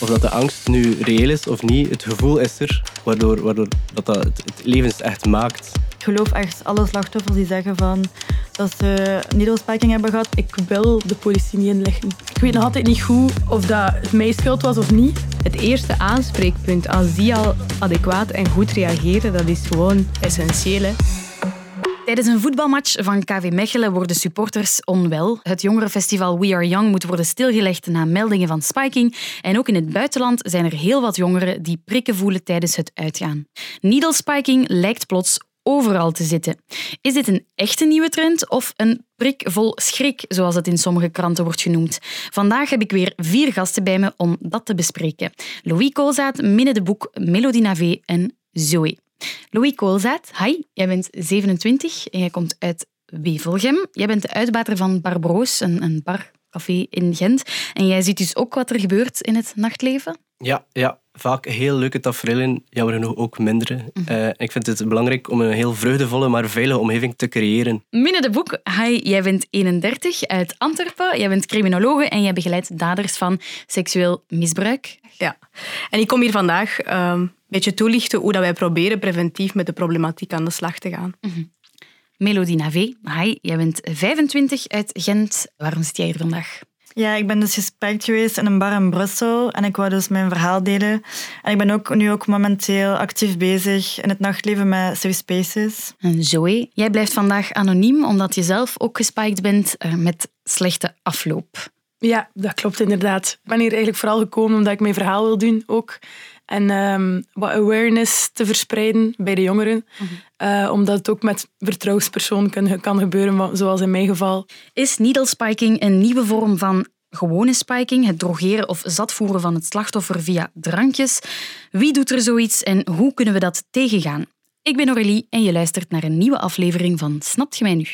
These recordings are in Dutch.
of dat de angst nu reëel is of niet, het gevoel is er, waardoor, waardoor dat, dat het, het levens echt maakt. Ik geloof echt alle slachtoffers die zeggen van dat ze needlespiking hebben gehad. Ik wil de politie niet inlichten. Ik weet nog altijd niet goed of dat mijn schuld was of niet. Het eerste aanspreekpunt, als die al adequaat en goed reageren, dat is gewoon essentieel. Hè? Tijdens een voetbalmatch van KV Mechelen worden supporters onwel. Het jongerenfestival We Are Young moet worden stilgelegd na meldingen van spiking. En ook in het buitenland zijn er heel wat jongeren die prikken voelen tijdens het uitgaan. Needle spiking lijkt plots overal te zitten. Is dit een echte nieuwe trend of een prik vol schrik, zoals het in sommige kranten wordt genoemd? Vandaag heb ik weer vier gasten bij me om dat te bespreken. Louis Koolzaad, Minne de Boek, Melodie Navé en Zoe. Louis Koolzaad, hi, jij bent 27 en jij komt uit Wevelgem. Jij bent de uitbater van Barbroos, een, een barcafé in Gent. En jij ziet dus ook wat er gebeurt in het nachtleven? Ja, ja vaak heel leuke tafereelen, jammer genoeg ook mindere. Mm ik vind het belangrijk om een heel vreugdevolle, maar veilige omgeving te creëren. Minne de Boek, hi, jij bent 31 uit Antwerpen. Jij bent criminologe en jij begeleidt daders van seksueel misbruik. Ja, en ik kom hier vandaag ehm, beetje toelichten hoe dat wij proberen preventief met de problematiek aan de slag te gaan. Mm Melodie Navé, hi, jij bent 25 uit Gent. Waarom zit jij hier vandaag? Ja, ik ben dus gespijkt geweest in een bar in Brussel en ik wou dus mijn verhaal delen. En ik ben ook, nu ook momenteel actief bezig in het nachtleven met Safe Spaces. En Zoe, jij blijft vandaag anoniem omdat je zelf ook gespijkt bent eh, met slechte afloop. Ja, dat klopt inderdaad. Ik ben hier eigenlijk vooral gekomen omdat ik mijn verhaal wil doen ook. En um, wat awareness te verspreiden bij de jongeren. uh, omdat het ook met vertrouwenspersoon kan, kan gebeuren, zoals in mijn geval. Is needle spiking een nieuwe vorm van gewone spiking, het drogeren of zatvoeren van het slachtoffer via drankjes? Wie doet er zoiets en hoe kunnen we dat tegengaan? Ik ben Aurélie en je luistert naar een nieuwe aflevering van Snapt je mij nu?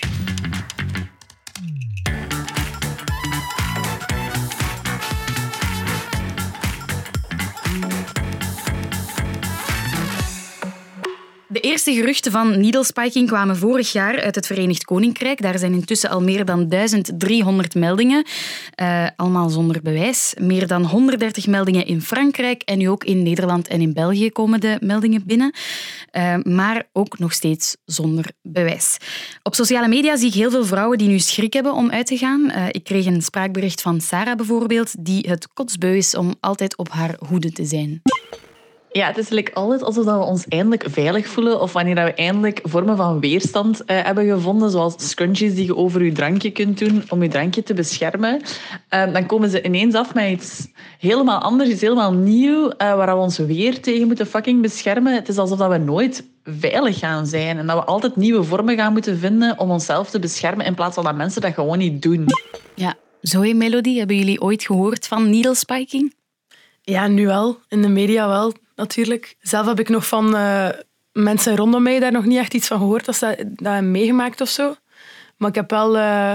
Eerste geruchten van needle spiking kwamen vorig jaar uit het Verenigd Koninkrijk. Daar zijn intussen al meer dan 1300 meldingen, uh, allemaal zonder bewijs. Meer dan 130 meldingen in Frankrijk en nu ook in Nederland en in België komen de meldingen binnen. Uh, maar ook nog steeds zonder bewijs. Op sociale media zie ik heel veel vrouwen die nu schrik hebben om uit te gaan. Uh, ik kreeg een spraakbericht van Sarah bijvoorbeeld, die het kotsbeu is om altijd op haar hoede te zijn. Ja, het is like altijd alsof we ons eindelijk veilig voelen of wanneer we eindelijk vormen van weerstand uh, hebben gevonden, zoals scrunchies die je over je drankje kunt doen om je drankje te beschermen. Uh, dan komen ze ineens af met iets helemaal anders, iets helemaal nieuw, uh, waar we ons weer tegen moeten fucking beschermen. Het is alsof dat we nooit veilig gaan zijn en dat we altijd nieuwe vormen gaan moeten vinden om onszelf te beschermen in plaats van dat mensen dat gewoon niet doen. Ja, Zoe Melody, hebben jullie ooit gehoord van needle spiking? Ja, nu wel. In de media wel natuurlijk. Zelf heb ik nog van uh, mensen rondom mij daar nog niet echt iets van gehoord, dat ze dat hebben meegemaakt of zo. Maar ik heb wel uh,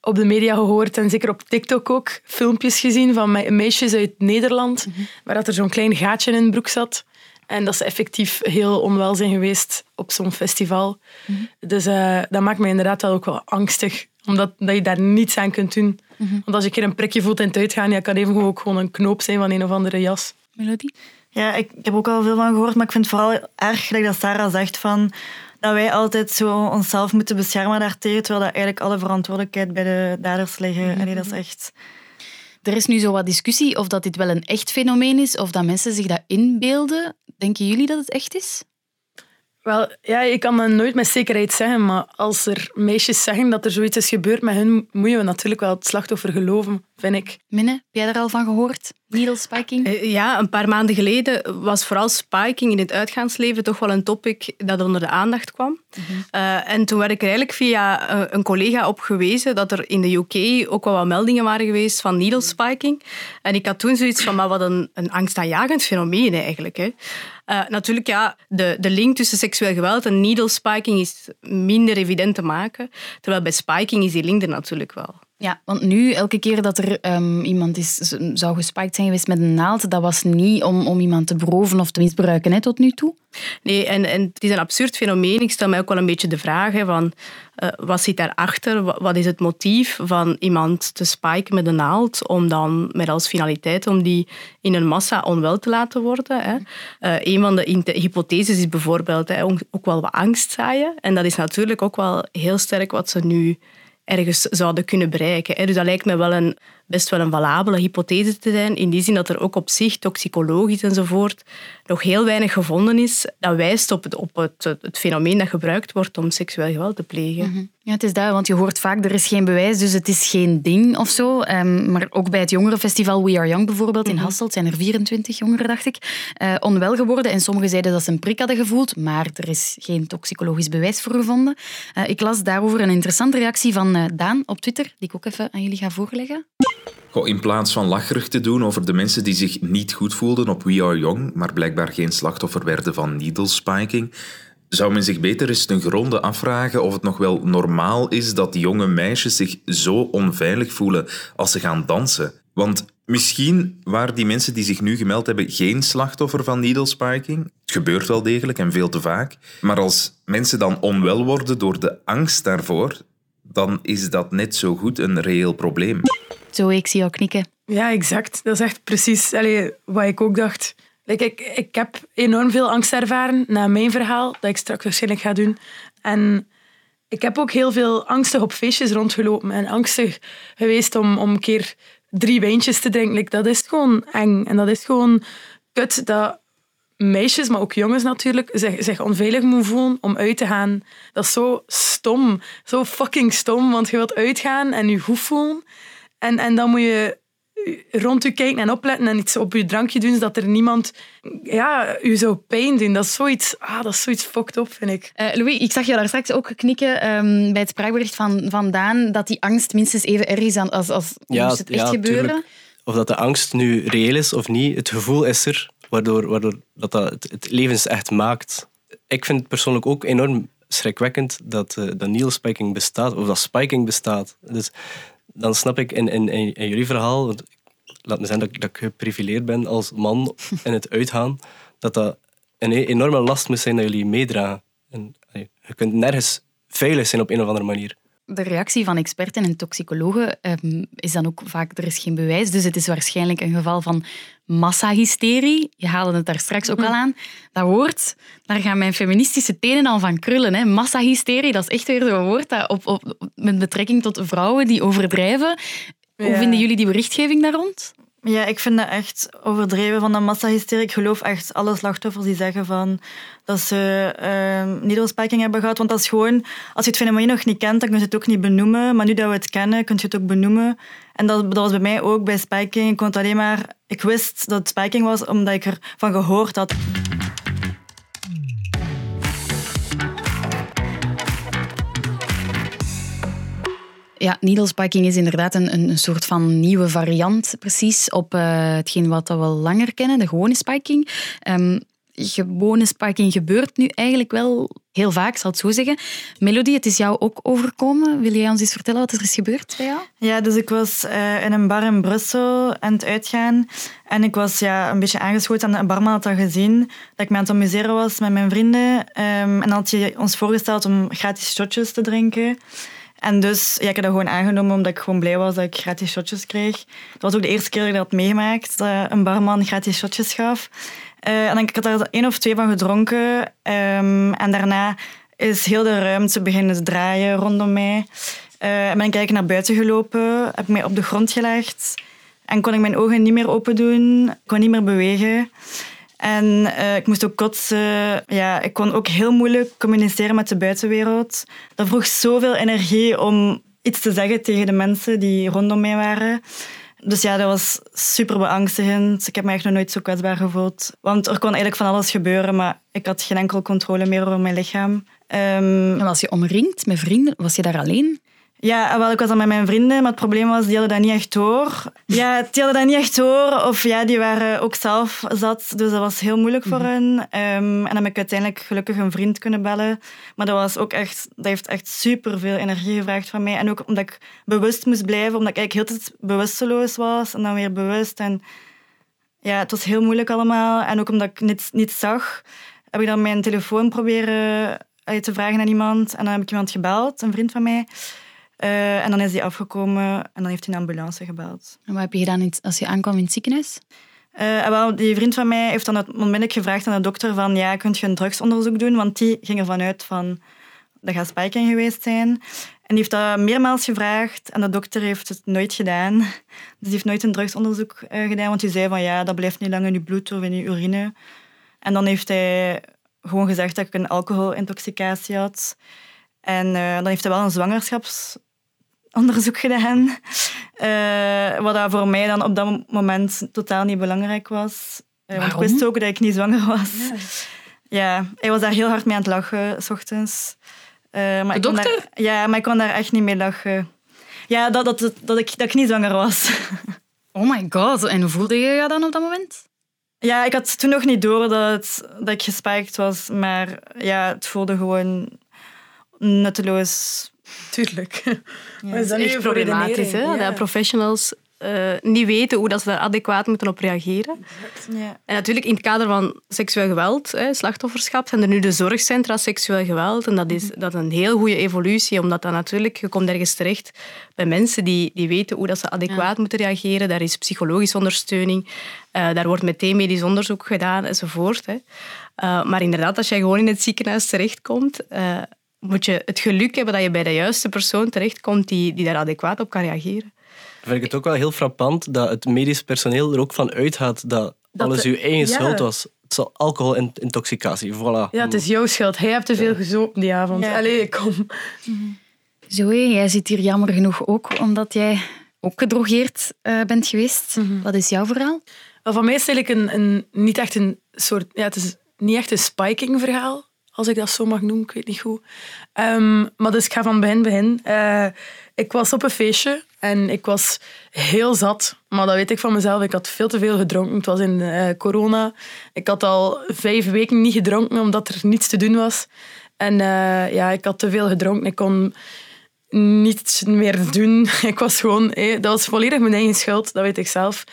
op de media gehoord en zeker op TikTok ook filmpjes gezien van meisjes uit Nederland, mm -hmm. waar dat er zo'n klein gaatje in de broek zat. En dat ze effectief heel onwel zijn geweest op zo'n festival. Mm -hmm. Dus uh, dat maakt me inderdaad wel ook wel angstig. Omdat dat je daar niets aan kunt doen. Mm -hmm. Want als je een keer een prikje voelt in het uitgaan, ja, kan even ook gewoon een knoop zijn van een of andere jas. Melodie? Ja, ik, ik heb ook al veel van gehoord, maar ik vind het vooral erg gelijk dat Sarah zegt van dat wij altijd zo onszelf moeten beschermen daartegen, terwijl dat eigenlijk alle verantwoordelijkheid bij de daders liggen. Mm -hmm. dat is echt... Er is nu zo wat discussie of dat dit wel een echt fenomeen is of dat mensen zich dat inbeelden. Denken jullie dat het echt is? Wel, ja, ik kan dat nooit met zekerheid zeggen, maar als er meisjes zeggen dat er zoiets is gebeurd met hun, moet je natuurlijk wel het slachtoffer geloven, vind ik. Minne, heb jij er al van gehoord? Needle spiking? Uh, ja, een paar maanden geleden was vooral spiking in het uitgaansleven toch wel een topic dat onder de aandacht kwam. Mm -hmm. uh, en toen werd ik er eigenlijk via een collega op gewezen dat er in de UK ook wel wat meldingen waren geweest van needle spiking. En ik had toen zoiets van, maar wat een, een angstaanjagend fenomeen eigenlijk. Hè. Uh, natuurlijk, ja, de, de link tussen seksueel geweld en needle spiking is minder evident te maken. Terwijl bij spiking is die link er natuurlijk wel. Ja, want nu, elke keer dat er ehm, iemand is, zou gespiked zijn geweest met een naald, dat was niet om, om iemand te beroven of te misbruiken hè, tot nu toe? Nee, en, en het is een absurd fenomeen. Ik stel mij ook wel een beetje de vraag van uh, wat zit daarachter? Wat, wat is het motief van iemand te spiken met een naald om dan met als finaliteit om die in een massa onwel te laten worden? Hè? Uh, een van de hypotheses is bijvoorbeeld hè, ook wel wat angst zaaien. En dat is natuurlijk ook wel heel sterk wat ze nu ergens zouden kunnen bereiken. Dus dat lijkt me wel een, best wel een valabele hypothese te zijn, in die zin dat er ook op zich, toxicologisch enzovoort, nog heel weinig gevonden is dat wijst op het, op het, het fenomeen dat gebruikt wordt om seksueel geweld te plegen. Mhm. Ja, het is duidelijk, want je hoort vaak, er is geen bewijs, dus het is geen ding of zo. Um, maar ook bij het jongerenfestival We Are Young bijvoorbeeld in mhm. Hasselt zijn er 24 jongeren, dacht ik, uh, onwel geworden. En sommigen zeiden dat ze een prik hadden gevoeld, maar er is geen toxicologisch bewijs voor gevonden. Uh, ik las daarover een interessante reactie van uh, Daan op Twitter, die ik ook even aan jullie ga voorleggen. Goh, in plaats van lacherig te doen over de mensen die zich niet goed voelden op We Are Young, maar blijkbaar geen slachtoffer werden van needle spiking, zou men zich beter eens ten gronde afvragen of het nog wel normaal is dat jonge meisjes zich zo onveilig voelen als ze gaan dansen. Want misschien waren die mensen die zich nu gemeld hebben geen slachtoffer van needle spiking. Het gebeurt wel degelijk en veel te vaak. Maar als mensen dan onwel worden door de angst daarvoor, dan is dat net zo goed een reëel probleem. Zo, ik zie jou knikken. Ja, exact. Dat is echt precies allee, wat ik ook dacht. ik, ik heb enorm veel angst ervaren na mijn verhaal, dat ik straks waarschijnlijk ga doen. En ik heb ook heel veel angstig op feestjes rondgelopen en angstig geweest om, om een keer drie wijntjes te drinken. dat is gewoon eng en dat is gewoon kut dat meisjes, maar ook jongens natuurlijk, zich, zich onveilig moeten voelen om uit te gaan. Dat is zo stom. Zo fucking stom, want je wilt uitgaan en je goed voelen. En, en dan moet je rond je kijken en opletten en iets op je drankje doen, zodat er niemand ja, je zou pijn doen. Dat is zoiets, ah, dat is zoiets fucked up, vind ik. Uh, Louis, ik zag je daar straks ook knikken um, bij het spraakbericht van, van Daan, dat die angst minstens even erg is als, als ja, moest het echt ja, gebeuren. Of dat de angst nu reëel is of niet, het gevoel is er, waardoor, waardoor dat, dat het, het levens echt maakt. Ik vind het persoonlijk ook enorm schrikwekkend dat, uh, dat spiking bestaat, of dat spiking bestaat. Dus dan snap ik in, in, in, jullie verhaal, want laat me zeggen dat, dat ik geprivileerd ben als man in het uitgaan, dat dat een enorme last moet zijn dat jullie meedragen. En, je kunt nergens veilig zijn op een of andere manier de reactie van experten en toxicologen um, is dan ook vaak, er is geen bewijs, dus het is waarschijnlijk een geval van massahysterie. Je haalde het daar straks ook al aan. Dat woord, daar gaan mijn feministische tenen al van krullen. Hè. Massahysterie, dat is echt weer zo'n woord dat op, op, met betrekking tot vrouwen die overdrijven. Hoe vinden jullie die berichtgeving daar rond? Ja, ik vind dat echt overdreven van de massahysterie. Ik geloof echt alle slachtoffers die zeggen van dat ze uh, needlespiking hebben gehad. Want dat is gewoon, als je het fenomeen nog niet kent, dan kun je het ook niet benoemen. Maar nu dat we het kennen, kun je het ook benoemen. En dat, dat was bij mij ook bij spiking. Ik kon alleen maar... Ik wist dat het spiking was omdat ik ervan gehoord had. Ja, needle spiking is inderdaad een, een soort van nieuwe variant precies op uh, hetgeen wat we wel langer kennen, de gewone spiking. Um, gewone spiking gebeurt nu eigenlijk wel heel vaak, zal het zo zeggen. Melody, het is jou ook overkomen. Wil jij ons eens vertellen wat er is gebeurd bij jou? Ja, dus ik was uh, in een bar in Brussel aan het uitgaan. En ik was ja, een beetje aangeschoten aan de barman had al gezien dat ik me aan het amuseren was met mijn vrienden. Um, en had je ons voorgesteld om gratis shotjes te drinken. En dus ja, ik heb dat gewoon aangenomen omdat ik gewoon blij was dat ik gratis shotjes kreeg. Dat was ook de eerste keer dat ik dat had meegemaakt, dat een barman gratis shotjes gaf. Uh, en ik had er één of twee van gedronken. Um, en daarna is heel de ruimte beginnen te draaien rondom mij. Uh, en ben ik naar buiten gelopen, heb mij op de grond gelegd. En kon ik mijn ogen niet meer open doen, kon niet meer bewegen. En uh, ik moest ook kotsen. Ja, ik kon ook heel moeilijk communiceren met de buitenwereld. Dat vroeg zoveel energie om iets te zeggen tegen de mensen die rondom mij waren. Dus ja, dat was super beangstigend. Ik heb me echt nog nooit zo kwetsbaar gevoeld. Want er kon eigenlijk van alles gebeuren, maar ik had geen enkel controle meer over mijn lichaam. Um, en was je omringd met vrienden? Was je daar alleen? Ja, wel, ik was dan met mijn vrienden, maar het probleem was, die hadden dat niet echt door. Ja, die hadden dat niet echt door. Of ja, die waren ook zelf zat, dus dat was heel moeilijk voor hen. Ehm, en dan heb ik uiteindelijk gelukkig een vriend kunnen bellen. Maar dat, was ook echt, dat heeft echt superveel energie gevraagd van mij. En ook omdat ik bewust moest blijven, omdat ik eigenlijk heel tijd bewusteloos was en dan weer bewust. En ja, het was heel moeilijk allemaal. En ook omdat ik niet, niet zag, heb ik dan mijn telefoon proberen uit te vragen aan iemand. En dan heb ik iemand gebeld, een vriend van mij. Uh, en dan is hij afgekomen en dan heeft hij een ambulance gebeld. En wat heb je gedaan als je aankwam in het ziekenhuis? Uh, wel, die vriend van mij heeft dan onmiddellijk gevraagd aan de dokter van ja, kunt je een drugsonderzoek doen? Want die ging ervan uit van dat gaat spiking geweest zijn. En die heeft dat meermaals gevraagd en de dokter heeft het nooit gedaan. Dus die heeft nooit een drugsonderzoek uh, gedaan, want die zei van ja, dat blijft niet lang in je bloed of in je urine. En dan heeft hij gewoon gezegd dat ik een alcoholintoxicatie had. En uh, dan heeft hij wel een zwangerschapsonderzoek gedaan. Uh, wat dat voor mij dan op dat moment totaal niet belangrijk was. Uh, want ik wist ook dat ik niet zwanger was. Ja. ja, hij was daar heel hard mee aan het lachen, s ochtends. maar de dokter? Daar, ja, maar ik kon daar echt niet mee lachen. Ja, dat, dat, dat, ik, dat ik niet zwanger was. Oh my god, en hoe voelde je je dan op dat moment? Ja, ik had toen nog niet door dat, het, dat ik gespijkt was, maar ja, het voelde gewoon nutteloos. Tuurlijk. Ja, is dat echt problematisch, hè? Ja. Dat professionals uh, niet weten hoe dat ze daar adequaat moeten op reageren. Ja. En natuurlijk in het kader van seksueel geweld, hè, slachtofferschap, zijn er nu de zorgcentra seksueel geweld. En dat is, dat is een heel goede evolutie, omdat dan natuurlijk, je komt ergens terecht bij mensen die, die weten hoe dat ze adequaat ja. moeten reageren. Daar is psychologische ondersteuning, uh, daar wordt meteen medisch onderzoek gedaan enzovoort. Hè. Uh, maar inderdaad, als je gewoon in het ziekenhuis terechtkomt, moet je het geluk hebben dat je bij de juiste persoon terechtkomt die, die daar adequaat op kan reageren. Vind ik het ook wel heel frappant dat het medisch personeel er ook van uitgaat dat, dat alles uw eigen schuld was. Het is alcoholintoxicatie, voilà. Ja, het is jouw schuld. Hij hebt te veel gezopen die avond. Ja. Allee, kom. Zoe, jij zit hier jammer genoeg ook omdat jij ook gedrogeerd uh, bent geweest. Mm Wat is jouw verhaal? Wel, van mij is het eigenlijk een, een, niet echt een soort... Ja, het is niet echt een spiking verhaal als ik dat zo mag noemen, ik weet niet goed. Um, maar dus ik ga van begin begin. Uh, ik was op een feestje en ik was heel zat. Maar dat weet ik van mezelf. Ik had veel te veel gedronken. Het was in uh, corona. Ik had al vijf weken niet gedronken omdat er niets te doen was. En uh, ja, ik had te veel gedronken. Ik kon niets meer doen. Ik was gewoon... dat was volledig mijn eigen schuld. Dat weet ik zelf.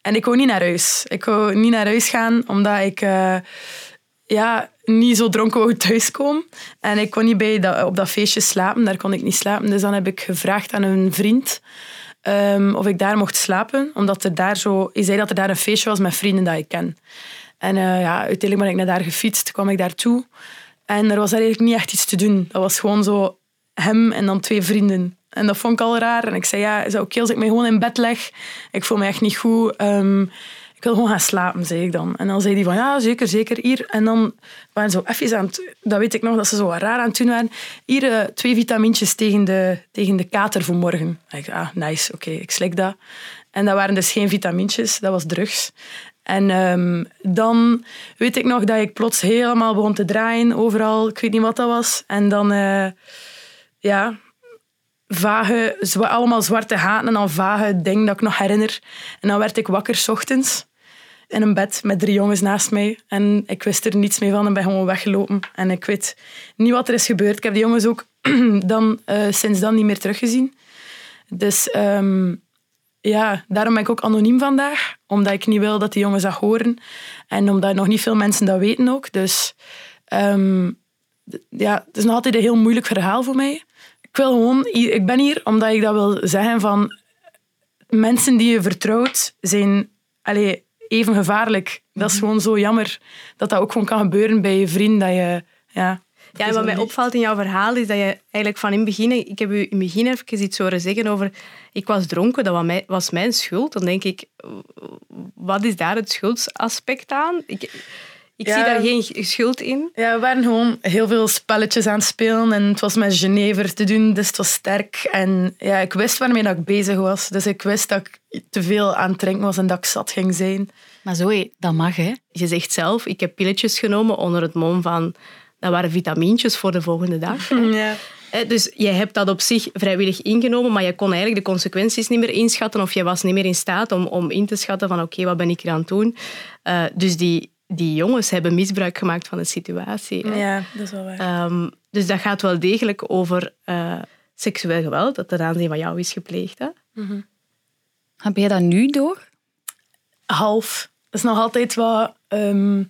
En ik wou niet naar huis. Ik wou niet naar huis gaan omdat ik ja, niet zo dronken wou thuiskomen. En ik kon niet bij dat, op dat feestje slapen. Daar kon ik niet slapen. Dus dan heb ik gevraagd aan een vriend um, of ik daar mocht slapen. Omdat er daar zo... Hij zei dat er daar een feestje was met vrienden dat ik ken. En uh, ja, uiteindelijk ben ik naar daar gefietst. kwam ik daartoe. En er was eigenlijk niet echt iets te doen. Dat was gewoon zo hem en dan twee vrienden. En dat vond ik al raar. En ik zei, ja, is het oké als ik me gewoon in bed leg? Ik voel me echt niet goed. Um, ik wil gewoon gaan slapen, zei ik dan. En dan zei hij van, ja, zeker, zeker, hier. En dan waren ze zo even aan het... Dat weet ik nog, dat ze zo raar aan het doen waren. Hier, uh, twee vitamintjes tegen de, tegen de kater voor morgen. En ik ah, nice, oké, ik slik dat. En dat waren dus geen vitamintjes, dat was drugs. En um, dan weet ik nog dat ik plots helemaal begon te draaien, overal. Ik weet niet wat dat was. En dan, uh, ja, vage, allemaal zwarte haten en dan vage dingen dat ik nog herinner. En dan werd ik wakker s ochtends in een bed met drie jongens naast mij. En ik wist er niets mee van en ben gewoon weggelopen. En ik weet niet wat er is gebeurd. Ik heb die jongens ook dan, uh, sinds dan niet meer teruggezien. Dus um, ja, daarom ben ik ook anoniem vandaag. Omdat ik niet wil dat die jongens dat horen. En omdat nog niet veel mensen dat weten ook. Dus um, ja, het is nog altijd een heel moeilijk verhaal voor mij. Ik wil gewoon... Ik ben hier omdat ik dat wil zeggen van... Mensen die je vertrouwt zijn... Allez, even gevaarlijk. Dat is mhm. gewoon zo jammer dat dat ook gewoon kan gebeuren bij je vriend. Dat je, ja, ja, en wat mij opvalt in jouw verhaal is dat je eigenlijk van in het begin... Ik heb u in het begin even iets horen zeggen over... Ik was dronken, dat was mijn schuld. Dan denk ik, wat is daar het schuldsaspect aan? Ik, ik zie daar geen schuld in. Ja, we waren gewoon heel veel spelletjes aan het spelen. En het was met Genever te doen, dus het was sterk. En ja, ik wist waarmee dat ik bezig was. Dus ik wist dat ik te veel aan het drinken was en dat ik zat ging zijn. Maar zo, dat mag, hè? Je zegt zelf, ik heb pilletjes genomen onder het mom van... Dat waren vitamintjes voor de volgende dag. Ja. Dus jij hebt dat op zich vrijwillig ingenomen, maar je kon eigenlijk de consequenties niet meer inschatten of je was niet meer in staat om, om in te schatten van oké, wat ben ik hier aan het doen? Eh, dus die, die jongens hebben misbruik gemaakt van de situatie. hè. Ja, dat is wel waar. Ehm, dus dat gaat wel degelijk over eh, seksueel geweld dat ten aanzien van jou is gepleegd. Hè? Heb jij dat nu door? half. Dat is nog altijd wat... ehm,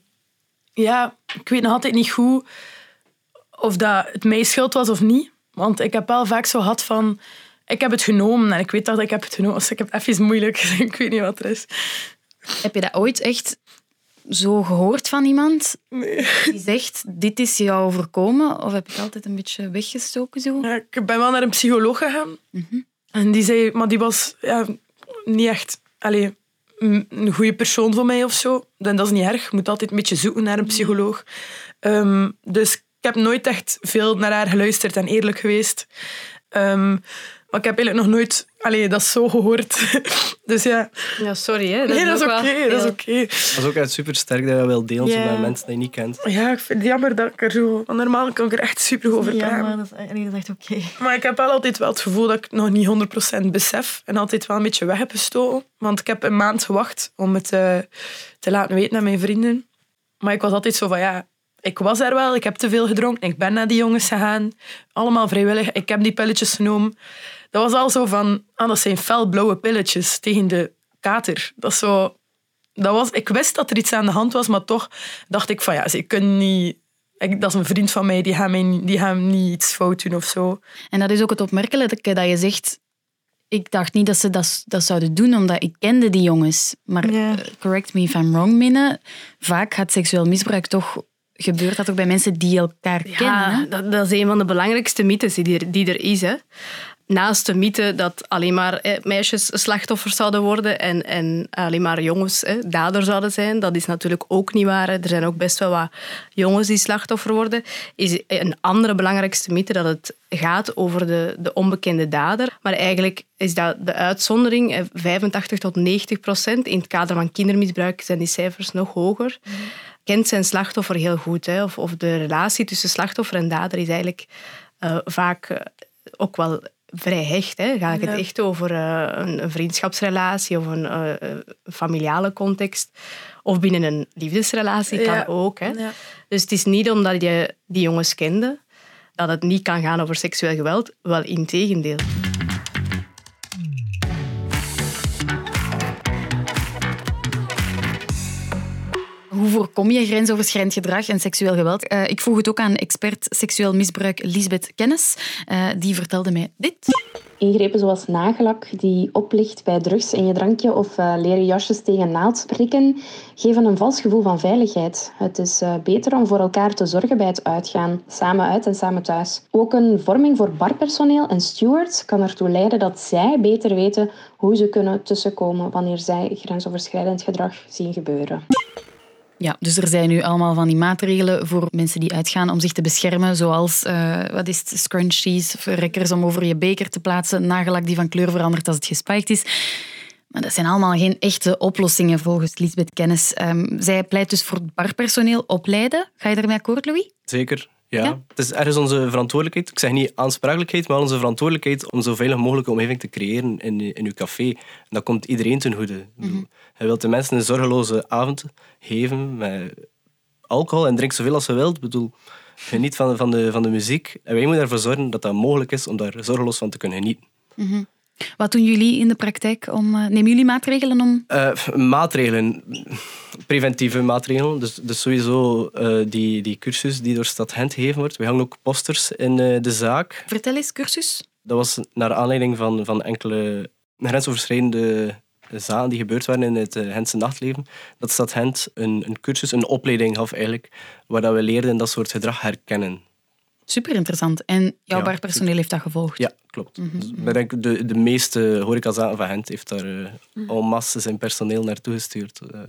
ja, ik weet nog altijd niet goed of dat het mijn schuld was of niet. Want ik heb wel vaak zo gehad van... Ik heb het genomen en ik weet dat ik heb het genomen. Dus ik heb het even moeilijk. ik weet niet wat er is. Heb je dat ooit echt zo gehoord van iemand die zegt, dit is jou overkomen? Of heb het altijd een beetje weggestoken zo? Ja, ik ben wel naar een psycholoog gegaan. En die zei... Maar die was ja, niet echt... Allee, een goede persoon voor mij of zo. En dat is niet erg. Je moet altijd een beetje zoeken naar een psycholoog. Ehm, dus ik heb nooit echt veel naar haar geluisterd en eerlijk geweest. Ehm, maar ik heb eigenlijk nog nooit allee, dat zo gehoord. dus ja, Ja, sorry. Hè? nee, dat is oké. dat is oké. Dat is ook echt super sterk dat je wel deelt Ja. met mensen die je niet kent. Ja, ik vind het jammer dat ik er zo... Want normaal kan ik er echt super goed over Ja, praten. maar dat is, nee, dat is echt oké. Maar ik heb wel altijd wel het gevoel dat ik het nog niet 100% besef. En altijd wel een beetje weg heb gestoken. Want ik heb een maand gewacht om het eh, te laten weten aan mijn vrienden. Maar ik was altijd zo van, ja, ik was er wel. Ik heb te veel gedronken. Ik ben naar die jongens gegaan. Allemaal vrijwillig. Ik heb die pilletjes genomen. Dat was al zo van, ah, dat zijn felblauwe pilletjes tegen de kater. Dat is zo... Dat was, ik wist dat er iets aan de hand was, maar toch dacht ik van, ja, ze kunnen niet... Ik, dat is een vriend van mij, die gaat, mij, niet- die gaat niet iets fout doen of zo. En dat is ook het opmerkelijke dat je zegt... Ik dacht niet dat ze dat, dat zouden doen, omdat ik kende die jongens. Maar Ja. eh, correct me if I'm wrong, Minne. Vaak gaat seksueel misbruik toch... Gebeurt dat ook bij mensen die elkaar kennen? Ja, hè? dat, dat is een van de belangrijkste mythes die er, die er is. Hè. Naast de mythe dat alleen maar hè, meisjes slachtoffers zouden worden en, en alleen maar jongens hè, dader zouden zijn, dat is natuurlijk ook niet waar. hè. Er zijn ook best wel wat jongens die slachtoffer worden. Is een andere belangrijkste mythe dat het gaat over de, de onbekende dader. Maar eigenlijk is dat de uitzondering. hè, 85 tot 90 procent. In het kader van kindermisbruik zijn die cijfers nog hoger kent zijn slachtoffer heel goed. Hè? Of, of de relatie tussen slachtoffer en dader is eigenlijk eh, vaak eh, ook wel vrij hecht. Hè? Ga ik het echt over eh, een, een vriendschapsrelatie of een eh, eh, familiale context. Of binnen een liefdesrelatie kan Ja. ook. Hè? Ja. Dus het is niet omdat je die jongens kende dat het niet kan gaan over seksueel geweld. Wel in tegendeel. Voorkom je grensoverschrijdend gedrag en seksueel geweld? Eh, ik vroeg het ook aan expert seksueel misbruik Lisbeth Kennis. Eh, die vertelde mij dit. Ingrepen zoals nagellak die oplicht bij drugs in je drankje of eh, leren jasjes tegen naaldprikken geven een vals gevoel van veiligheid. Het is beter om voor elkaar te zorgen bij het uitgaan, samen uit en samen thuis. Ook een vorming voor barpersoneel en stewards kan ertoe leiden dat zij beter weten hoe ze kunnen tussenkomen wanneer zij grensoverschrijdend gedrag zien gebeuren. Ja, dus er zijn nu allemaal van die maatregelen voor mensen die uitgaan om zich te beschermen, zoals eh, wat is het, scrunchies, rekkers om over je beker te plaatsen, nagellak die van kleur verandert als het gespiked is. Maar dat zijn allemaal geen echte oplossingen volgens Lisbeth Kennis. Ehm, zij pleit dus voor barpersoneel opleiden. Ga je daarmee akkoord, Louis? Zeker. Ja. Ja? Het is ergens onze verantwoordelijkheid. Ik zeg niet aansprakelijkheid, maar onze verantwoordelijkheid om zo veilig mogelijke omgeving te creëren in, in uw café. En dat komt iedereen ten goede. Ik bedoel, Je wilt de mensen een zorgeloze avond geven met alcohol en drink zoveel als je wilt. Ik bedoel, geniet van, van, de, van de muziek. En wij moeten ervoor zorgen dat dat mogelijk is om daar zorgeloos van te kunnen genieten. Wat doen jullie in de praktijk? Om, eh, nemen jullie maatregelen om... Eh, maatregelen, preventieve maatregelen. Dus, dus sowieso eh, die, die cursus die door Stad Gent gegeven wordt. We hangen ook posters in de zaak. Vertel eens, cursus. Dat was naar aanleiding van, van enkele grensoverschrijdende zaken die gebeurd waren in het Gentse nachtleven. Dat Stad Gent een, een cursus, een opleiding gaf eigenlijk, waar dat we leerden dat soort gedrag herkennen. Super interessant. En jouw Ja, barpersoneel heeft dat gevolgd. Ja, klopt. Dus ik denk de, de meeste horecazaken van Gent heeft daar uh, al massen zijn personeel naartoe gestuurd. Eh,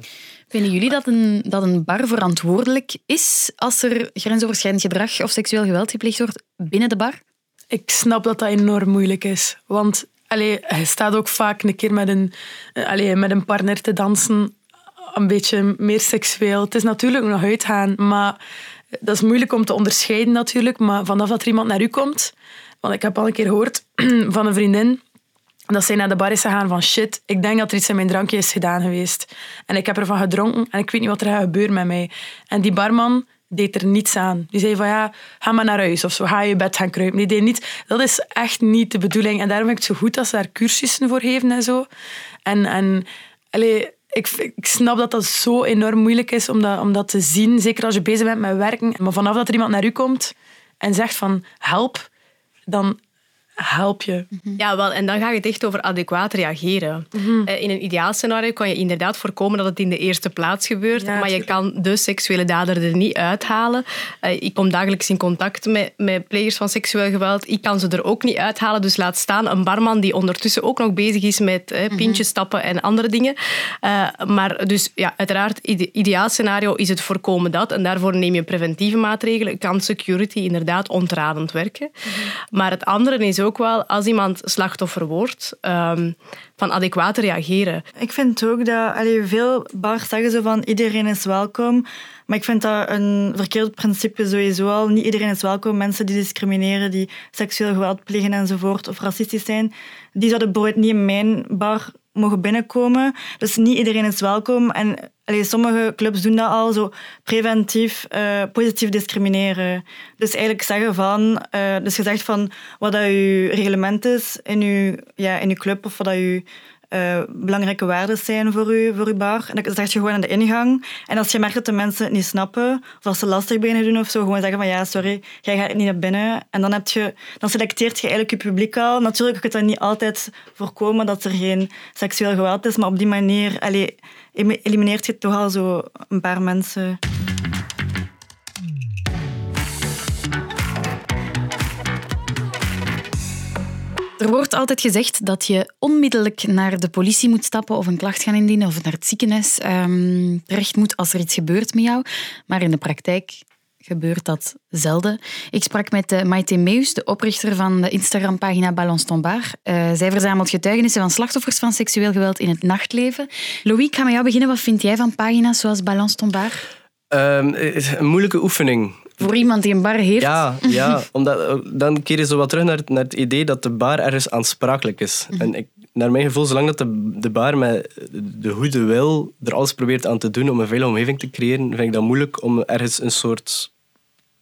Vinden jullie dat een, dat een bar verantwoordelijk is als er grensoverschrijdend gedrag of seksueel geweld gepleegd wordt binnen de bar? Ik snap dat dat enorm moeilijk is. Want allee, je staat ook vaak een keer met een, eh, allee, met een partner te dansen. Een beetje meer seksueel. Het is natuurlijk nog uitgaan, maar dat is moeilijk om te onderscheiden natuurlijk, maar vanaf dat er iemand naar u komt, want ik heb al een keer gehoord van een vriendin dat zij naar de bar is gegaan van shit, ik denk dat er iets in mijn drankje is gedaan geweest. En ik heb ervan gedronken en ik weet niet wat er gaat gebeuren met mij. En die barman deed er niets aan. Die zei van ja, ga maar naar huis of zo, ga je bed gaan kruipen. Die deed niet. Dat is echt niet de bedoeling. En daarom vind ik het zo goed dat ze daar cursussen voor geven en zo. En, en allee, ik, ik snap dat dat zo enorm moeilijk is om dat, om dat te zien. Zeker als je bezig bent met werken. Maar vanaf dat er iemand naar u komt en zegt van help, dan help je. Ja, wel, en dan gaat het echt over adequaat reageren. Eh, In een ideaal scenario kan je inderdaad voorkomen dat het in de eerste plaats gebeurt, Ja, maar je kan de seksuele dader er niet uithalen. Eh, ik kom dagelijks in contact met, met plegers van seksueel geweld. Ik kan ze er ook niet uithalen, dus laat staan een barman die ondertussen ook nog bezig is met eh, pintjes stappen en andere dingen. Eh, maar dus ja, uiteraard, ide ideaal scenario is het voorkomen dat. En daarvoor neem je preventieve maatregelen. Kan security inderdaad ontradend werken. Maar het andere is ook wel, als iemand slachtoffer wordt, ehm, van adequaat reageren. Ik vind ook dat allee, veel bars zeggen zo van iedereen is welkom. Maar ik vind dat een verkeerd principe sowieso al. Niet iedereen is welkom. Mensen die discrimineren, die seksueel geweld plegen enzovoort, of racistisch zijn, die zouden bijvoorbeeld niet in mijn bar mogen binnenkomen. Dus niet iedereen is welkom. En allee, sommige clubs doen dat al zo preventief, eh, positief discrimineren. Dus eigenlijk zeggen van, eh, dus je zegt van wat dat je reglement is in je, ja, in je club of wat dat je eh, belangrijke waarden zijn voor je, voor uw bar. En dat zeg je gewoon aan de ingang. En als je merkt dat de mensen het niet snappen, of als ze lastig beginnen doen of zo, gewoon zeggen van ja, sorry, jij gaat niet naar binnen. En dan, heb je, dan selecteert je eigenlijk je publiek al. Natuurlijk kun je dat niet altijd voorkomen dat er geen seksueel geweld is, maar op die manier allee, elimineert je toch al zo een paar mensen. Er wordt altijd gezegd dat je onmiddellijk naar de politie moet stappen of een klacht gaan indienen of naar het ziekenhuis ehm, terecht moet als er iets gebeurt met jou. Maar in de praktijk gebeurt dat zelden. Ik sprak met uh, Maite Meus, de oprichter van de Instagram-pagina Balance ton Bar. Uh, zij verzamelt getuigenissen van slachtoffers van seksueel geweld in het nachtleven. Louis, ga met jou beginnen. Wat vind jij van pagina's zoals Balance ton Bar? Um, een moeilijke oefening. Voor iemand die een bar heeft? Ja, ja omdat, dan keer je zo wat terug naar, naar het idee dat de bar ergens aansprakelijk is. Mhm. En ik, naar mijn gevoel, zolang dat de, de bar met de goede wil er alles probeert aan te doen om een veilige omgeving te creëren, vind ik dat moeilijk om ergens een soort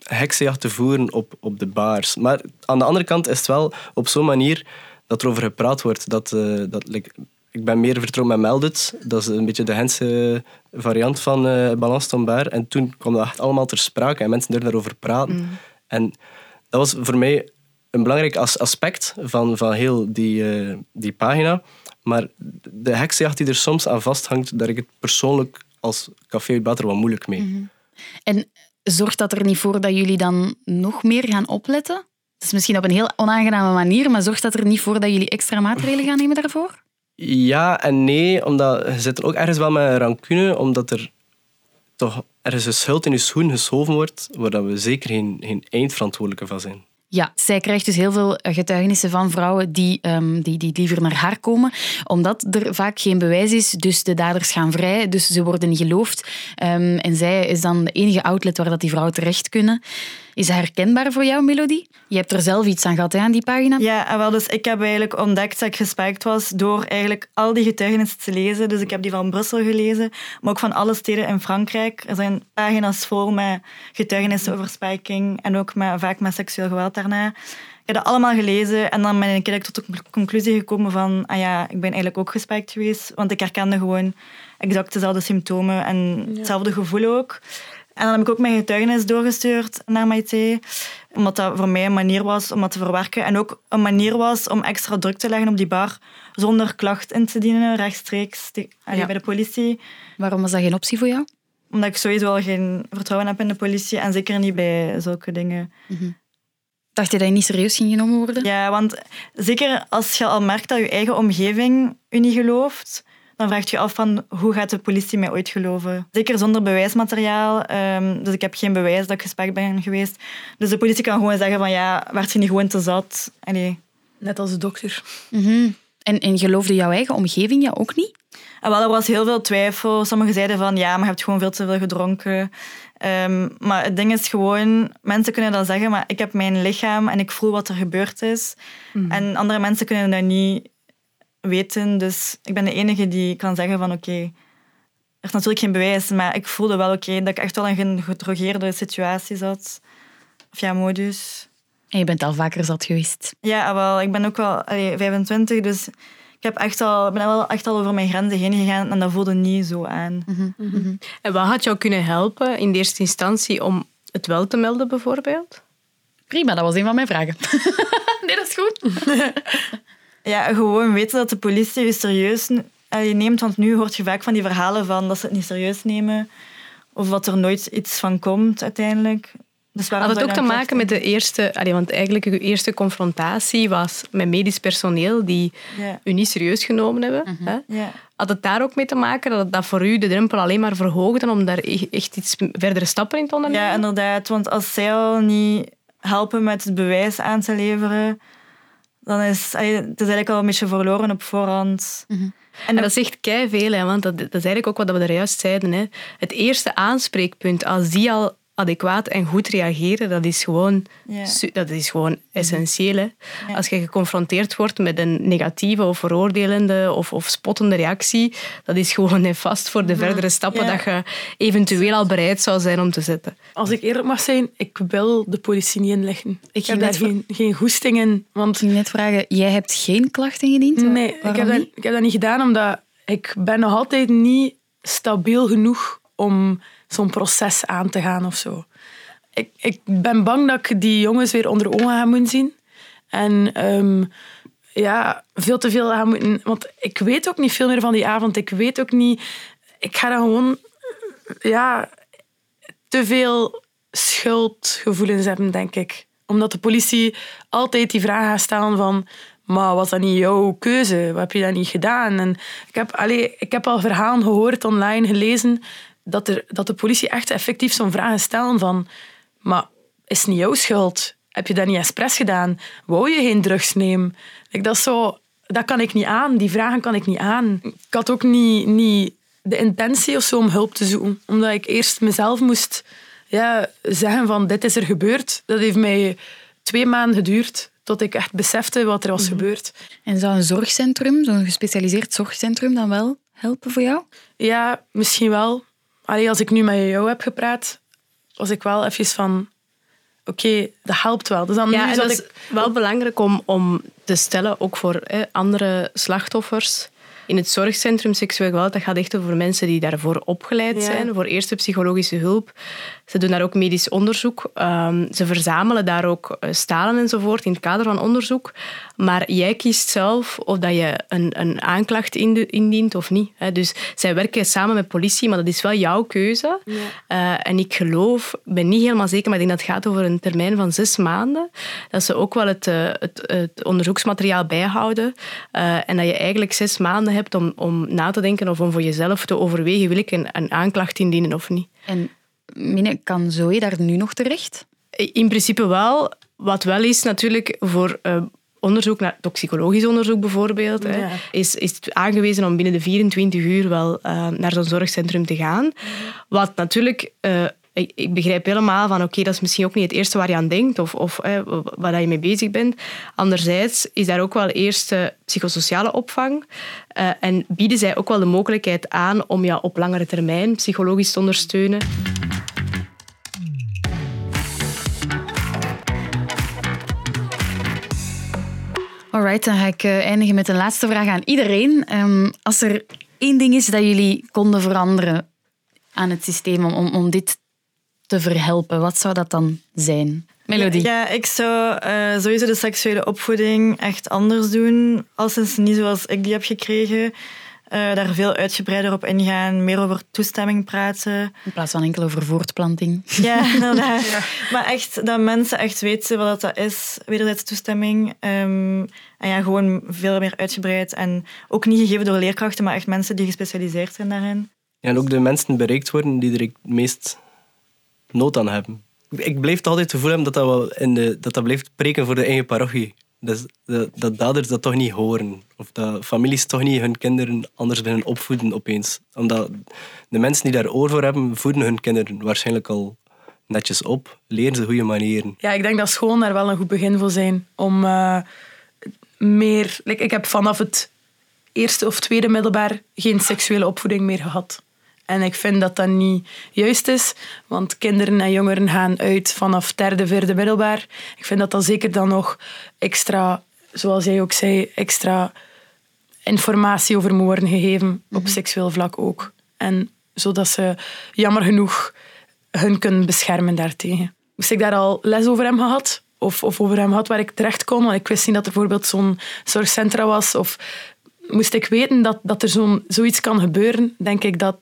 heksenjacht te voeren op, op de bars. Maar aan de andere kant is het wel op zo'n manier dat er over gepraat wordt. Dat, uh, dat like, ik ben meer vertrouwd met Meldit. Dat is een beetje de Gentse variant van uh, Bar. En toen kwam dat echt allemaal ter sprake en mensen durfden daarover praten. Mm. En dat was voor mij een belangrijk as aspect van, van heel die, uh, die pagina. Maar de heksenjacht die er soms aan vasthangt, daar ik het persoonlijk als café Bater wat moeilijk mee. Mm -hmm. En zorgt dat er niet voor dat jullie dan nog meer gaan opletten? Dat is misschien op een heel onaangename manier, maar zorgt dat er niet voor dat jullie extra maatregelen gaan nemen daarvoor? Ja en nee, omdat je zit ook ergens wel met een rancune, omdat er toch ergens een schuld in je schoen geschoven wordt, waar we zeker geen, geen eindverantwoordelijke van zijn. Ja, zij krijgt dus heel veel getuigenissen van vrouwen die, um, die, die liever naar haar komen, omdat er vaak geen bewijs is. Dus de daders gaan vrij, dus ze worden geloofd. Um, en zij is dan de enige outlet waar dat die vrouwen terecht kunnen. Is dat herkenbaar voor jou, Melodie? Je hebt er zelf iets aan gehad hè, aan die pagina. Ja, wel, dus ik heb eigenlijk ontdekt dat ik gespijkt was door eigenlijk al die getuigenissen te lezen. Dus ik heb die van Brussel gelezen, maar ook van alle steden in Frankrijk. Er zijn pagina's vol met getuigenissen over spiking en ook met, vaak met seksueel geweld daarna. Ik heb dat allemaal gelezen en dan ben ik tot de conclusie gekomen van ah ja, ik ben eigenlijk ook gespijkt geweest, want ik herkende gewoon exact dezelfde symptomen en hetzelfde gevoel ook. En dan heb ik ook mijn getuigenis doorgestuurd naar Maite, omdat dat voor mij een manier was om dat te verwerken en ook een manier was om extra druk te leggen op die bar zonder klacht in te dienen, rechtstreeks te, ja. bij de politie. Waarom was dat geen optie voor jou? Omdat ik sowieso al geen vertrouwen heb in de politie en zeker niet bij zulke dingen. Mm -hmm. Dacht je dat je niet serieus ging genomen worden? Ja, want zeker als je al merkt dat je eigen omgeving je niet gelooft, dan vraag je je af van hoe gaat de politie mij ooit geloven? Zeker zonder bewijsmateriaal. Um, dus ik heb geen bewijs dat ik gespekt ben geweest. Dus de politie kan gewoon zeggen van ja, werd je niet gewoon te zat? Allee. Net als de dokter. Mm -hmm. En, en geloofde jouw eigen omgeving jou ook niet? En wel, er was heel veel twijfel. Sommigen zeiden van ja, maar je hebt gewoon veel te veel gedronken. Ehm, maar het ding is gewoon, mensen kunnen dat zeggen, maar ik heb mijn lichaam en ik voel wat er gebeurd is. Mhm. En andere mensen kunnen dat niet weten. Dus ik ben de enige die kan zeggen van oké, er is natuurlijk geen bewijs, maar ik voelde wel oké dat ik echt wel in een gedrogeerde situatie zat. Of ja, modus. En je bent al vaker zat geweest. Ja, wel, ik ben ook wel allee, 25, dus ik heb echt al, ik ben wel echt al over mijn grenzen heen gegaan en dat voelde niet zo aan. En wat had jou kunnen helpen in de eerste instantie om het wel te melden, bijvoorbeeld? Prima, dat was een van mijn vragen. nee, dat is goed. Ja, gewoon weten dat de politie je serieus allee, neemt, want nu hoort je vaak van die verhalen van dat ze het niet serieus nemen of dat er nooit iets van komt uiteindelijk. Dus Had het ook te maken met de eerste... allee, want eigenlijk uw eerste confrontatie was met medisch personeel die Ja. u niet serieus genomen hebben. Hè? Ja. Had het daar ook mee te maken dat dat voor u de drempel alleen maar verhoogde om daar e- echt iets verdere stappen in te ondernemen? ja, inderdaad. Want als zij al niet helpen met het bewijs aan te leveren, dan is allee, het is eigenlijk al een beetje verloren op voorhand. En dat zegt kei veel, hè, want dat, dat is eigenlijk ook wat we er juist zeiden. Hè. Het eerste aanspreekpunt, als die al adequaat en goed reageren, dat is gewoon, dat is gewoon essentieel. Hè. Als je geconfronteerd wordt met een negatieve of veroordelende of, of spottende reactie, dat is gewoon nefast voor de verdere stappen dat je eventueel al bereid zou zijn om te zetten. Als ik eerlijk mag zijn, ik wil de politie niet inleggen. Ik heb daar geen, geen goesting in. Want Ik ging net vragen, jij hebt geen klachten ingediend? nee, ik heb, dat, niet? ik heb dat niet gedaan omdat ik ben nog altijd niet stabiel genoeg om zo'n proces aan te gaan of zo. Ik, ik ben bang dat ik die jongens weer onder ogen ga moeten zien. En ehm, ja, veel te veel gaan moeten... Want ik weet ook niet veel meer van die avond. Ik weet ook niet... Ik ga dan gewoon... Ja, te veel schuldgevoelens hebben, denk ik. Omdat de politie altijd die vraag gaat stellen van... Maar was dat niet jouw keuze? Wat heb je dat niet gedaan? En ik, heb, allee, ik heb al verhalen gehoord, online gelezen, dat, er, dat de politie echt effectief zo'n vraag stellen van... Maar is het niet jouw schuld? Heb je dat niet expres gedaan? Wou je geen drugs nemen? Dat, is zo, dat kan ik niet aan. Die vragen kan ik niet aan. Ik had ook niet, niet de intentie of zo om hulp te zoeken. Omdat ik eerst mezelf moest ja, zeggen van dit is er gebeurd. Dat heeft mij twee maanden geduurd tot ik echt besefte wat er was gebeurd. En zou een zorgcentrum, zo'n gespecialiseerd zorgcentrum, dan wel helpen voor jou? Ja, misschien wel. Allee, als ik nu met jou heb gepraat, was ik wel even van... Oké, dat helpt wel. Dus dan Ja, nu dat is ik... wel belangrijk om, om te stellen, ook voor hè, andere slachtoffers. In het zorgcentrum seksueel geweld, dat gaat echt over mensen die daarvoor opgeleid Ja. zijn, voor eerste psychologische hulp. Ze doen daar ook medisch onderzoek. Ehm, ze verzamelen daar ook eh, stalen enzovoort in het kader van onderzoek. Maar jij kiest zelf of dat je een, een aanklacht indient of niet. Dus zij werken samen met politie, maar dat is wel jouw keuze. Eh, en ik geloof, ik ben niet helemaal zeker, maar ik denk dat het gaat over een termijn van zes maanden, dat ze ook wel het, eh, het, het onderzoeksmateriaal bijhouden. Eh, en dat je eigenlijk zes maanden hebt om, om na te denken of om voor jezelf te overwegen, wil ik een, een aanklacht indienen of niet. En Mine, kan Zoe daar nu nog terecht? In principe wel. Wat wel is natuurlijk voor onderzoek, naar toxicologisch onderzoek bijvoorbeeld, hè, is, is het aangewezen om binnen de 24 uur wel eh, naar zo'n zorgcentrum te gaan. Wat natuurlijk... eh, ik, ik begrijp helemaal van, oké, dat is misschien ook niet het eerste waar je aan denkt of, of eh, waar je mee bezig bent. Anderzijds is daar ook wel eerst psychosociale opvang eh, en bieden zij ook wel de mogelijkheid aan om je op langere termijn psychologisch te ondersteunen. Alright, dan ga ik eh, eindigen met een laatste vraag aan iedereen. Ehm, als er één ding is dat jullie konden veranderen aan het systeem om, om, dit te verhelpen, wat zou dat dan zijn? Melodie. Ja, ik zou eh, sowieso de seksuele opvoeding echt anders doen. Als is niet zoals ik die heb gekregen. Eh, daar veel uitgebreider op ingaan, meer over toestemming praten. In plaats van enkel over voortplanting. Ja, inderdaad. Maar echt, dat mensen echt weten wat dat is, wederzijdse toestemming. Ehm, en ja, gewoon veel meer uitgebreid. En ook niet gegeven door leerkrachten, maar echt mensen die gespecialiseerd zijn daarin. Ja, en ook de mensen bereikt worden die er het meest nood aan hebben. Ik bleef altijd het gevoel hebben dat dat, wel in de, dat, dat blijft preken voor de eigen parochie. Dat, daders dat toch niet horen. Of dat families toch niet hun kinderen anders beginnen opvoeden opeens. Omdat de mensen die daar oor voor hebben, voeden hun kinderen waarschijnlijk al netjes op. Leren ze goede manieren. Ja, ik denk dat school daar wel een goed begin voor zijn. Om uh, meer... Ik heb vanaf het eerste of tweede middelbaar geen seksuele opvoeding meer gehad. En ik vind dat dat niet juist is, want kinderen en jongeren gaan uit vanaf derde, vierde middelbaar. Ik vind dat dat zeker dan nog extra, zoals jij ook zei, extra informatie over moet worden gegeven op mhm. seksueel vlak ook. En zodat ze jammer genoeg hun kunnen beschermen daartegen. Moest ik daar al les over hem gehad? Of, of over hem had waar ik terecht kon? Want ik wist niet dat er bijvoorbeeld zo'n zorgcentra was. Of moest ik weten dat, dat er zo'n, zoiets kan gebeuren, denk ik dat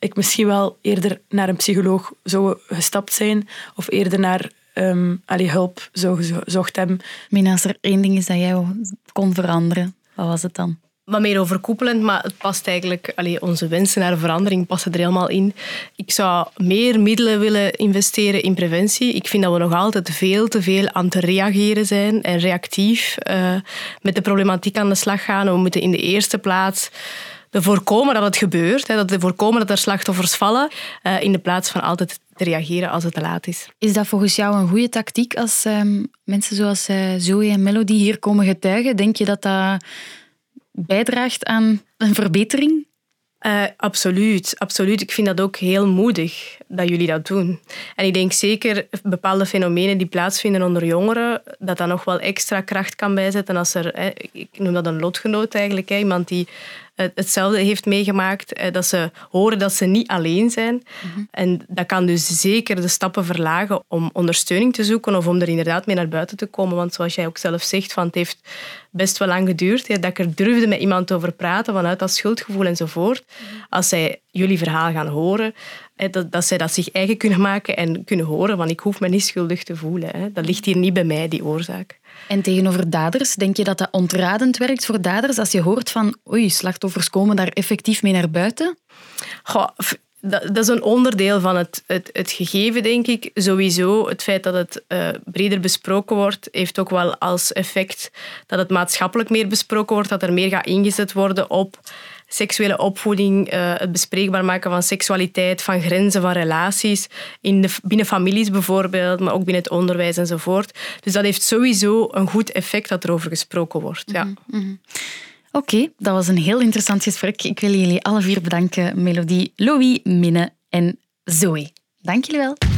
ik misschien wel eerder naar een psycholoog zou gestapt zijn of eerder naar um, allee, hulp zou gezocht hebben. Mina, als er één ding is dat jij kon veranderen, wat was het dan? wat meer overkoepelend, maar het past eigenlijk, allee, onze wensen naar verandering passen er helemaal in. Ik zou meer middelen willen investeren in preventie. Ik vind dat we nog altijd veel te veel aan te reageren zijn en reactief uh, met de problematiek aan de slag gaan. We moeten in de eerste plaats voorkomen dat het gebeurt, hè, dat voorkomen dat er slachtoffers vallen, uh, in de plaats van altijd te reageren als het te laat is. Is dat volgens jou een goede tactiek als um, mensen zoals uh, Zoe en Melody hier komen getuigen? Denk je dat dat bijdraagt aan een verbetering? Uh, absoluut, absoluut. Ik vind dat ook heel moedig dat jullie dat doen. En ik denk zeker bepaalde fenomenen die plaatsvinden onder jongeren, dat dat nog wel extra kracht kan bijzetten als er, ik noem dat een lotgenoot eigenlijk, iemand die hetzelfde heeft meegemaakt, dat ze horen dat ze niet alleen zijn. Mhm. En dat kan dus zeker de stappen verlagen om ondersteuning te zoeken of om er inderdaad mee naar buiten te komen. Want zoals jij ook zelf zegt, van het heeft best wel lang geduurd dat ik er durfde met iemand over praten vanuit dat schuldgevoel enzovoort. Mhm. Als zij jullie verhaal gaan horen, dat, dat zij dat zich eigen kunnen maken en kunnen horen, want ik hoef me niet schuldig te voelen. Dat ligt hier niet bij mij, die oorzaak. En tegenover daders, denk je dat dat ontradend werkt voor daders als je hoort van oei, slachtoffers komen daar effectief mee naar buiten? Goh, dat, dat, is een onderdeel van het, het, het, gegeven, denk ik. Sowieso, het feit dat het uh, breder besproken wordt, heeft ook wel als effect dat het maatschappelijk meer besproken wordt, dat er meer gaat ingezet worden op seksuele opvoeding, uh, het bespreekbaar maken van seksualiteit, van grenzen, van relaties, in de, binnen families bijvoorbeeld, maar ook binnen het onderwijs enzovoort. Dus dat heeft sowieso een goed effect dat er over gesproken wordt. Ja. Mhm, mhm. Oké, dat was een heel interessant gesprek. Ik wil jullie alle vier bedanken, Melodie, Louis, Minne en Zoe. Dank jullie wel.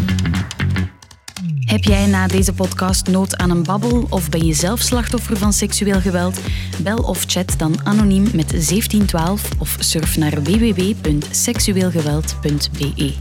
Heb jij na deze podcast nood aan een babbel of ben je zelf slachtoffer van seksueel geweld? Bel of chat dan anoniem met 1712 of surf naar www.seksueelgeweld.be.